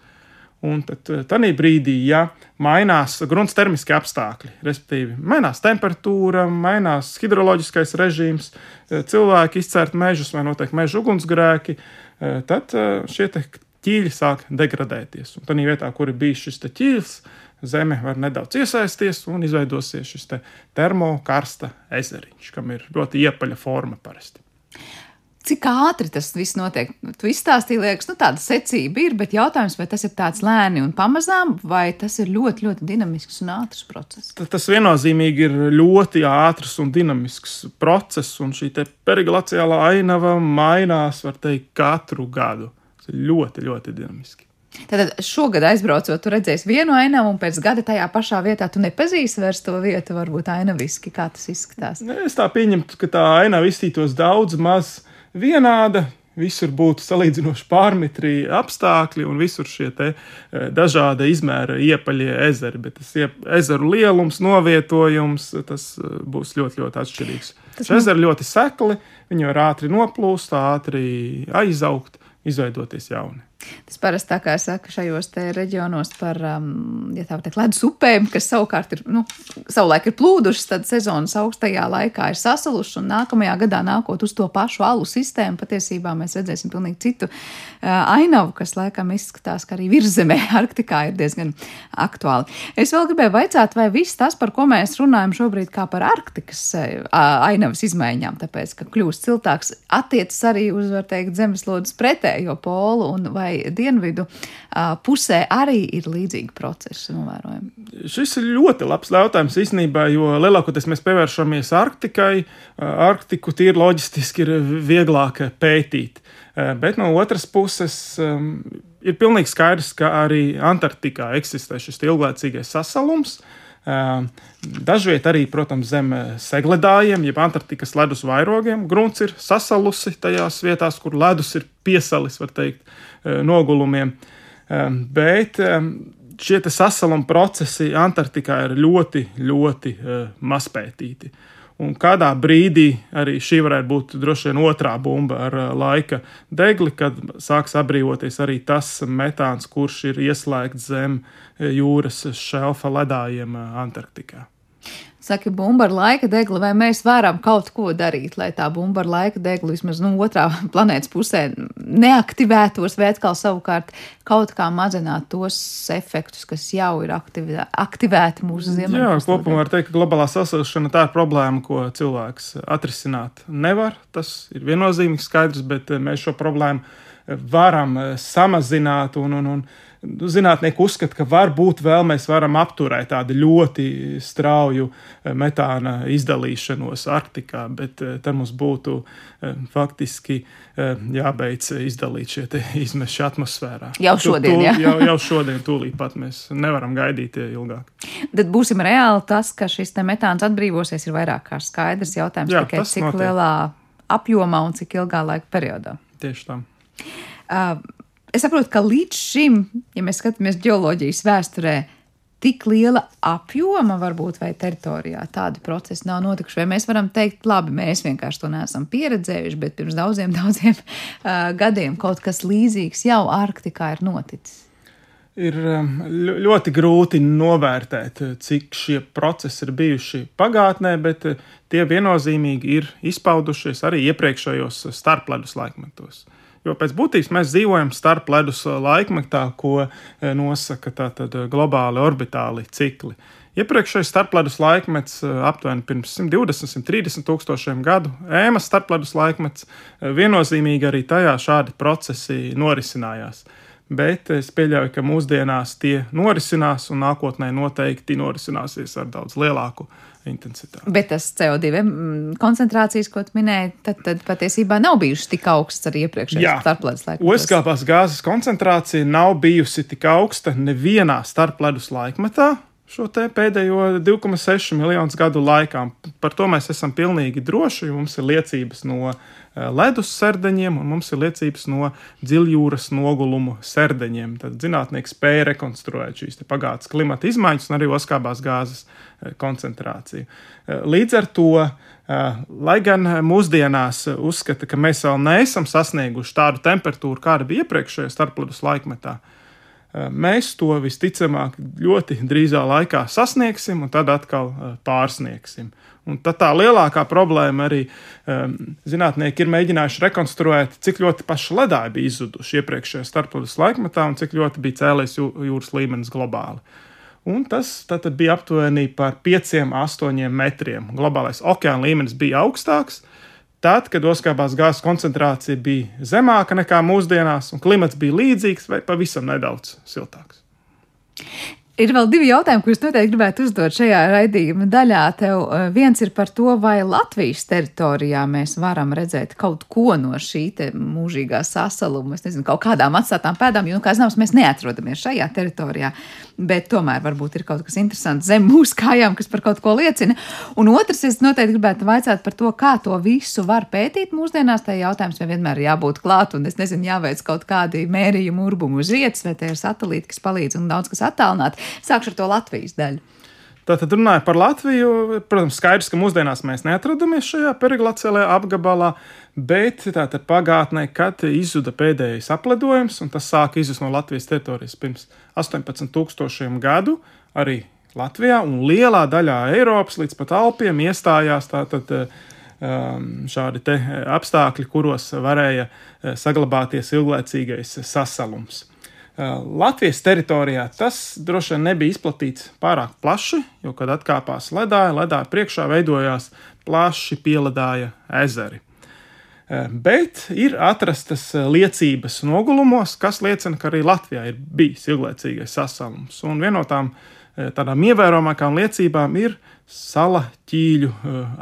Un tad, tādā brīdī, ja mainās grunts termiskie apstākļi, respektīvi, mainās temperatūra, mainās hidroloģiskais režīms, cilvēki izcērt mežus vai notiek meža ugunsgrēki, tad šie ķīļi sāk degradēties. Un tādā vietā, kur ir bijis šis ķīlis, Zeme var nedaudz iesaisties un izveidosies šis te termokarsta ezeriņš, kam ir ļoti iepaļa forma parasti. Cik ātri tas viss notiek? Tu izstāstīji, liekas, nu, tāda secība ir, bet jautājums, vai tas ir tāds lēni un pamazām, vai tas ir ļoti, ļoti dinamisks un ātrs process? Tas viennozīmīgi ir ļoti ātrs un dinamisks process, un šī periglaciālā ainava mainās, var teikt, katru gadu. Tas ir ļoti, ļoti dinamiski. Tad šogad aizbraucot, tu redzēsi vienu ainavu, un pēc gada tajā pašā vietā tu nepazīsi vairs to vietu, varbūt ainaviski, kā tas izskatās. Es tā pieņemtu, ka tā ainava izstītos daudz maz vienāda. Visur būtu salīdzinoši pārmetri apstākļi, un visur šie e, dažāda izmēra iepaļie ezeri. Bet tas ezeru lielums, novietojums, tas e, būs ļoti, ļoti atšķirīgs. Tas Šie ezeri ļoti sekli, viņi var ātri noplūst, ātri aizaugt, izveidoties jauni. Tas parasti tā kā saka šajos reģionos par, um, ja tā teikt, ledus upēm, kas savukārt ir, nu, savulaik ir plūdušas, tad sezonas augstajā laikā ir sasalušas, un nākamajā gadā nākot uz to pašu alu sistēmu, patiesībā mēs redzēsim pilnīgi citu uh, ainavu, kas laikam izskatās, ka arī virzemē (laughs) Arktikā ir diezgan aktuāli. Es vēl gribēju vaicāt, vai viss tas, par ko mēs runājam šobrīd, kā par Arktikas uh, ainavas izmaiņām, tāpēc, ka kļūst siltāks, attiecas arī uz, var teikt, zemeslodes pretējo polu, un vai vai dienvidu pusē arī ir līdzīgi procesi novērojami? Šis ir ļoti labs jautājums īstenībā, jo lielākoties mēs pievēršamies Arktikai. Arktiku tīri loģistiski ir vieglāk pētīt. Bet no otras puses ir pilnīgi skaidrs, ka arī Antarktikā eksistē šis ilglaicīgais sasalums. Dažviet arī, protams, zem segledājiem, jeb Antarktikas ledus vairogiem. Grunts ir sasalusi tajās vietās, kur ledus ir piesalis, var teikt, nogulumiem. Bet šie sasaluma procesi Antarktikā ir ļoti, ļoti mazpētīti. Un kādā brīdī arī šī varētu būt droši vien otrā bumba ar laika degli, kad sāks atbrīvoties arī tas metāns, kurš ir ieslēgts zem jūras šelfa ledājiem Antarktikā. Saka, bumba ar laika degli, vai mēs varam kaut ko darīt, lai tā bumba ar laika degli vismaz nu, otrā (laughs) planētas pusē neaktivētos, vai atkal savukārt kaut kā mazināt tos efektus, kas jau ir aktivē, aktivēti mūsu ziemeļā. Jā, kopumā var teikt, ka globālā sasilšana tā ir problēma, ko cilvēks atrisināt nevar. Tas ir viennozīmīgi skaidrs, bet mēs šo problēmu varam samazināt un, un, un zinātnieki uzskata, ka varbūt vēl mēs varam apturēt tādu ļoti strauju eh, metāna izdalīšanos Arktikā, bet eh, tam mums būtu eh, faktiski jābeidz izdalīt šie (laughs) izmeši atmosfērā. Jau šodien, tu, tu, jau, jau šodien, tūlīt pat mēs nevaram gaidīt ilgāk. Tad būsim reāli tas, ka šis metāns atbrīvosies, ir vairāk kā skaidrs jautājums, Jā, tikai cik notiek. lielā apjomā un cik ilgā laika periodā. Tieši tā. Uh, Es saprotu, ka līdz šim, ja mēs skatāmies geoloģijas vēsturē, tik liela apjoma varbūt vai teritorijā tādi procesi nav notikuši. Vai mēs varam teikt, labi, mēs vienkārši to neesam pieredzējuši, bet pirms daudziem, (laughs) daudziem uh, gadiem kaut kas līdzīgs jau Arktikā ir noticis. Ir ļoti grūti novērtēt, cik šie procesi ir bijuši pagātnē, bet tie viennozīmīgi ir izpaudušies arī iepriekšējos starpledus laikmetos. Jo pēc būtības mēs dzīvojam starp ledus laikmetā, ko e, nosaka tātad globāli orbitāli cikli. Iepriekšējais starpledus laikmets, aptuveni pirms 120, 130 tūkstošiem gadu, ēmas starpledus laikmets, viennozīmīgi arī tajā šādi procesi norisinājās. Bet es pieļauju, ka mūsdienās tie norisinās un nākotnē noteikti norisināsies ar daudz lielāku intensitāti. Bet tas CO2 mm, koncentrācijas, ko minēji, tad, tad patiesībā nav bijušas tik augstas arī iepriekšējā starpledus laikā. Oskāpās gāzes koncentrācija nav bijusi tik augsta nevienā starpledus laikmetā. Šo pēdējo 2,6 miljonus gadu laikā. Par to mēs esam pilnīgi droši. Mums ir liecības no uh, Eh, ledus sērdeņiem, un mums ir liecības no dziļjūras nogulumu sērdeņiem. Tad zinātnieki spēja rekonstruēt šīs pagātnes klimata izmaiņas un arī oskābās gāzes eh, koncentrāciju. Eh, līdz ar to, lai gan mūsdienās uzskata, ka mēs vēl neesam sasnieguši tādu temperatūru, kāda bija iepriekšējā starpledus laikmetā, mēs to visticamāk ļoti drīzā laikā sasniegsim un tad atkal pārsniegsim. Un tad tā lielākā problēma arī um, zinātnieki ir mēģinājuši rekonstruēt, cik ļoti paši ledāji bija izzuduši iepriekšējā starptautas laikmetā un cik ļoti bija cēlies jūras līmenis globāli. Un tas bija aptuveni par 5-8 metriem. Globālais okeāna līmenis bija augstāks, tad, kad oskābās gāzes koncentrācija bija zemāka nekā mūsdienās, un klimats bija līdzīgs vai pavisam nedaudz siltāks. Ir vēl divi jautājumi, kurus noteikti gribētu uzdot šajā raidījuma daļā. Tev eh, viens ir par to, vai Latvijas teritorijā mēs varam redzēt kaut ko no šī mūžīgā sasaluma, es nezinu, kaut kādām atstātām pēdām, jo, nu, kā zināms, mēs neatrodamies šajā teritorijā, bet tomēr varbūt ir kaut kas interesants zem mūsu kājām, kas par kaut ko liecina. Un otrs, es noteikti gribētu vaicāt par to, kā to visu var pētīt mūsdienās. Tā jautājums vai vienmēr ir jābūt klāt, un es nezinu, jāveic kaut kādi mērījumi urbumu uz vietas, vai tie ir satelīti, kas palīdz un daudz kas attālināt. Sākšu ar to Latvijas daļu. Tātad runājot par Latviju, protams, skaidrs, ka mūsdienās mēs neatrodamies šajā periglaciālajā apgabalā, bet tātad pagātnē, kad izzuda pēdējais apledojums, un tas sāka izzust no Latvijas teritorijas pirms 18,000 gadu, arī Latvijā un lielā daļā Eiropas līdz pat Alpiem iestājās tātad um, šādi apstākļi, kuros varēja uh, saglabāties ilglaicīgais sasalums. Latvijas teritorijā tas droši vien nebija izplatīts pārāk plaši, jo, kad atkāpās ledāja, ledāja priekšā veidojās plaši pieledāja ezeri. Bet ir atrastas liecības nogulumos, kas liecina, ka arī Latvijā ir bijis ilglaicīgais sasalums. Un viena no tām tādām ievērojamākām liecībām ir sala ķīļu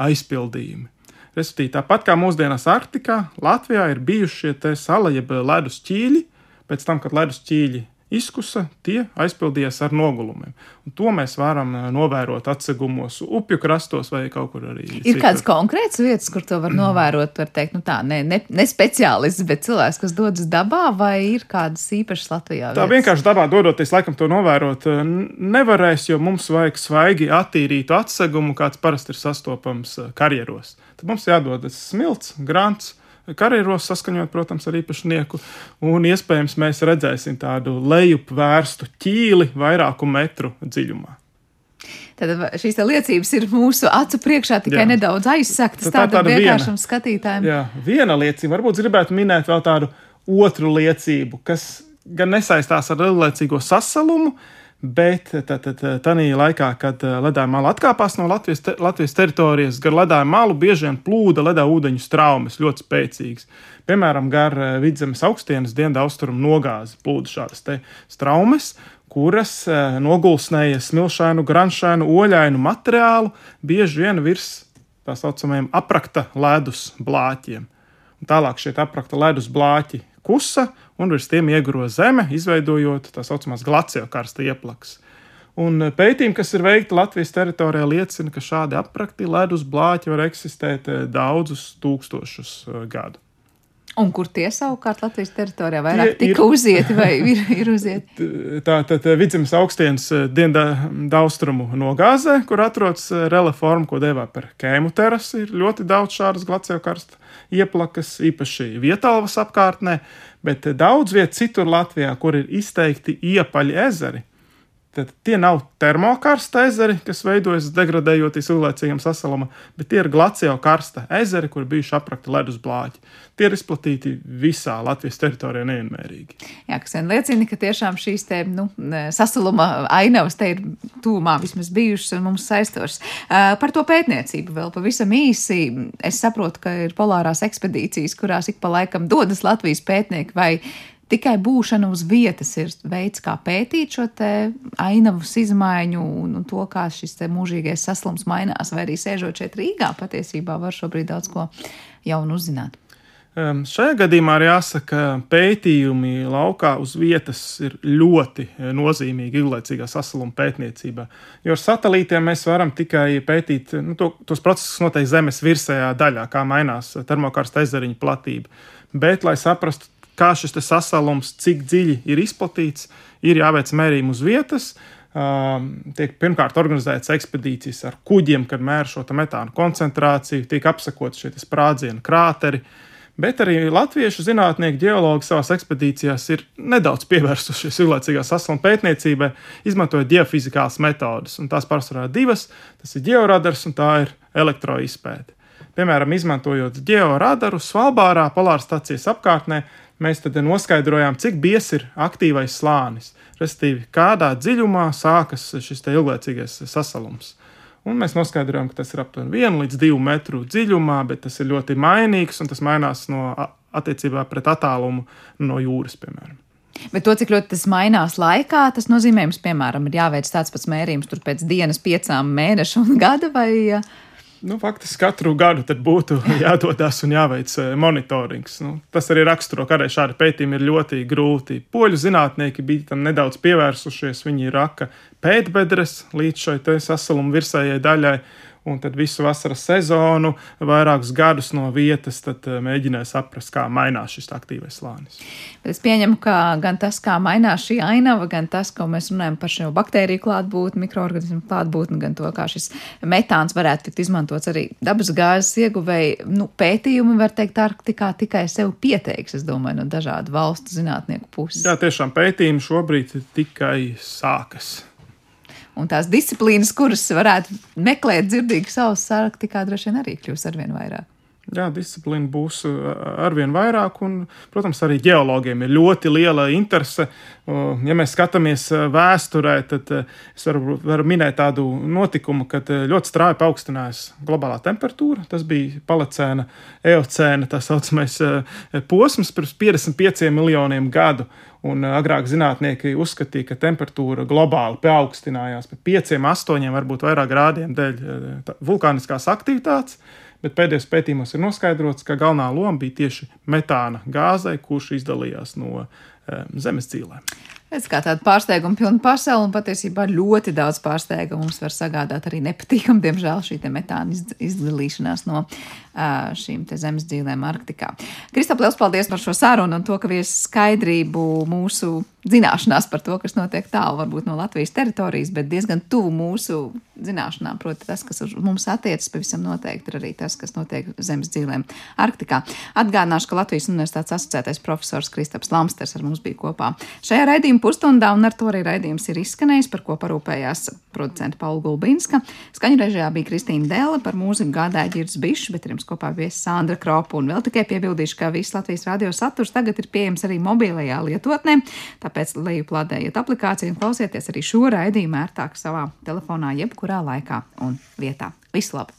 aizpildījumi. Respektīvi, tāpat kā mūsdienās Arktikā, Latvijā ir bijuši šie sala jeb ledus ķīļi, pēc tam, kad ledus ķīļi izkusa, tie aizpildījās ar nogulumiem. Un to mēs varam eh, novērot atsegumos, upju krastos vai kaut kur arī. Ir citur. kādas konkrētas vietas, kur to var novērot, var teikt, nu tā, ne, ne, ne speciālists, bet cilvēks, kas dodas dabā, vai ir kādas īpašas Latvijā? Tā vietas? vienkārši dabā dodoties, laikam to novērot eh, nevarēs, jo mums vajag svaigi attīrītu atsegumu, kāds parasti ir sastopams eh, karjeros. Tad mums jādodas smilts, grants karjeros saskaņot, protams, ar īpašnieku. Un iespējams mēs redzēsim tādu lejup vērstu ķīli vairāku metru dziļumā. Tad šīs liecības ir mūsu acu priekšā tikai jā. nedaudz aizsaktas tā tādam tā vienkāršam viena, skatītājam. Jā, viena liecība. Varbūt gribētu minēt vēl tādu otru liecību, kas gan nesaistās ar lielācīgo sasalumu, Bet tādā laikā, kad eh, ledāja māla atkāpās no Latvijas, te, Latvijas teritorijas, gar ledāja mālu bieži vien plūda ledā ūdeņu straumes ļoti spēcīgas. Piemēram, gar eh, vidzemes augstienes dienvidu austrumu nogāzi plūda šādas straumes, kuras eh, nogulsnēja smilšainu, granšainu, oļainu materiālu bieži vien virs tā saucamajiem aprakta ledus blāķiem. Un tālāk šie aprakta ledus blāķi kusa un virs tiem ieguro zeme, izveidojot tā saucamās glaciokarsta ieplakas. Un eh, pētījumi, kas ir veikti Latvijas teritorijā, liecina, ka šādi aprakti ledus blāķi var eksistēt eh, daudzus tūkstošus eh, gadu. Un kur tie savukārt Latvijas teritorijā vairāk tie tika ir, uzieti vai ir, ir uzieti? (laughs) Tā tad vidzemes augstienes dienvidaustrumu nogāzē, kur atrodas reliforma, ko dēvā par kēmu terasi, ir ļoti daudz šādas glaciokarsta ieplakas, īpaši vietālvas apkārtnē, bet daudz viet citur Latvijā, kur ir izteikti iepaļi ezeri, Tad tie nav termokarsta ezeri, kas veidojas degradējoties ilglaicīgam sasalumam, bet tie ir glaciāli karsta ezeri, kur bijuši aprakti ledus blāķi. Tie ir izplatīti visā Latvijas teritorijā nevienmērīgi. Jā, kas vien liecina, ka tiešām šīs te, nu, sasaluma ainavas te ir tūmā vismaz bijušas un mums saistošas. Par to pētniecību vēl pavisam īsi. Es saprotu, ka ir polārās ekspedīcijas, kurās ik pa laikam dodas Latvijas pētnieki vai tikai būšana uz vietas ir veids, kā pētīt šo ainavas izmaiņu un, un to, kā šis mūžīgais saslums mainās, vai arī sēžot šeit Rīgā, patiesībā var šobrīd daudz ko jaunu uzzināt. Um, šajā gadījumā arī jāsaka, ka pētījumi laukā uz vietas ir ļoti eh, nozīmīgi ilglaicīgā sasaluma pētniecībā. Jo ar satelītiem mēs varam tikai pētīt nu, to, tos procesus, notiek Zemes virsējā daļā, kā mainās termokārsta ezeriņa platība. Bet, lai saprastu kā šis sasalums, cik dziļi ir izplatīts, ir jāveic mērījumi uz vietas. Um, tiek pirmkārt organizētas ekspedīcijas ar kuģiem, kad mēra šo metānu koncentrāciju, tiek apsakot šie sprādzienu krāteri. Bet arī latviešu zinātnieki, geologi savā ekspedīcijās ir nedaudz pievērsušies ilglaicīgā sasluma pētniecībai, izmantojot geofizikālas metodes. Tās pārsvarā divas - tas ir georadars un tā ir elektroizpēte. Piemēram, izmantojot georadaru Svalbārā, polāra stācijas apkārtnē, mēs tad noskaidrojām, cik biezs ir aktīvais slānis, respektīvi, kādā dziļumā sākas šis ilglaicīgais sasalums. Un mēs noskaidrojām, ka tas ir aptuveni 1 līdz 2 metru dziļumā, bet tas ir ļoti mainīgs un tas mainās no attiecībā pret attālumu no jūras, piemēram. Bet to, cik ļoti tas mainās laikā, tas nozīmē, ka, piemēram, ir jāveic tāds pats mērījums pēc dienas, piecām mēnešu un gada vai. Nu, faktiski katru gadu būtu (laughs) jādodas un jāveic eh, monitorings. Nu, tas arī raksturo, ka arī šādi pētījumi ir ļoti grūti. Poļu zinātnieki bija tam nedaudz pievērsušies. Viņi raka pētbedres līdz šai sasaluma virsējai daļai un tad visu vasaras sezonu, vairākus gadus no vietas, tad eh, mēģināja saprast, kā mainās šis aktīvais slānis. Bet es pieņemu, ka gan tas, kā mainās šī ainava, gan tas, ko mēs runājam par šo baktēriju klātbūtni, mikroorganismu klātbūtni, gan to, kā šis metāns varētu tikt izmantots arī dabas gāzes ieguvēji, nu, pētījumi, var teikt, Arktikā tikai sev pieteiks, es domāju, no dažādu valstu zinātnieku puses. Jā, tiešām pētījumi šobrīd tikai sākas un tās disciplīnas, kuras varētu meklēt dzirdīgas auss Arktikā, droši vien arī kļūs arvien vairāk. Jā, disciplīna būs arvien vairāk, un, protams, arī geologiem ir ļoti liela interese. Ja mēs skatāmies vēsturē, tad es varu, varu minēt tādu notikumu, kad ļoti strauji paaugstinājās globālā temperatūra. Tas bija palecēna, eocēna, tā saucamais posms pirms 55 miljoniem gadu. Un agrāk zinātnieki uzskatīja, ka temperatūra globāli paaugstinājās par 5, 8, varbūt vairāk grādiem dēļ vulkāniskās aktivitātes bet pēdējos pētījumos ir noskaidrots, ka galvenā loma bija tieši metāna gāzei, kurš izdalījās no zemes dzīvēm. Redz, kā tāda pārsteiguma pilna pasaule, un patiesībā ļoti daudz pārsteigumu mums var sagādāt arī nepatīkami, diemžēl, šī metāna izdalīšanās no šīm zemes dzīvēm Arktikā. Kristap, liels paldies par šo sarunu un to, ka viesi skaidrību mūsu zināšanās par to, kas notiek tālu, varbūt no Latvijas teritorijas, bet diezgan tuvu mūsu zināšanām. Proti, tas, kas uz mums attiecas, pavisam noteikti ir arī tas, kas notiek zemes dzīvēm Arktikā. Atgādināšu, ka Latvijas Universitātes asociētais profesors Kristaps Lamsters ar mums bija kopā šajā raidījuma pusstundā, un ar to arī raidījums ir izskanējis, par ko parūpējās producenta Paula Gulbinska. Skaņu režijā bija Kristīna Dēla, par mūziku gādāja Girds Bišs, bet ar jums kopā bija Sandra Kropa. Un vēl tikai piebildīšu, ka viss Latvijas radio saturs tagad ir pieejams arī mobilajā lietotnē. Tāpēc lejuplādējiet aplikāciju un klausieties arī šo raidījumu ērtāk savā telefonā, jebkurā laikā un vietā. Visu labu!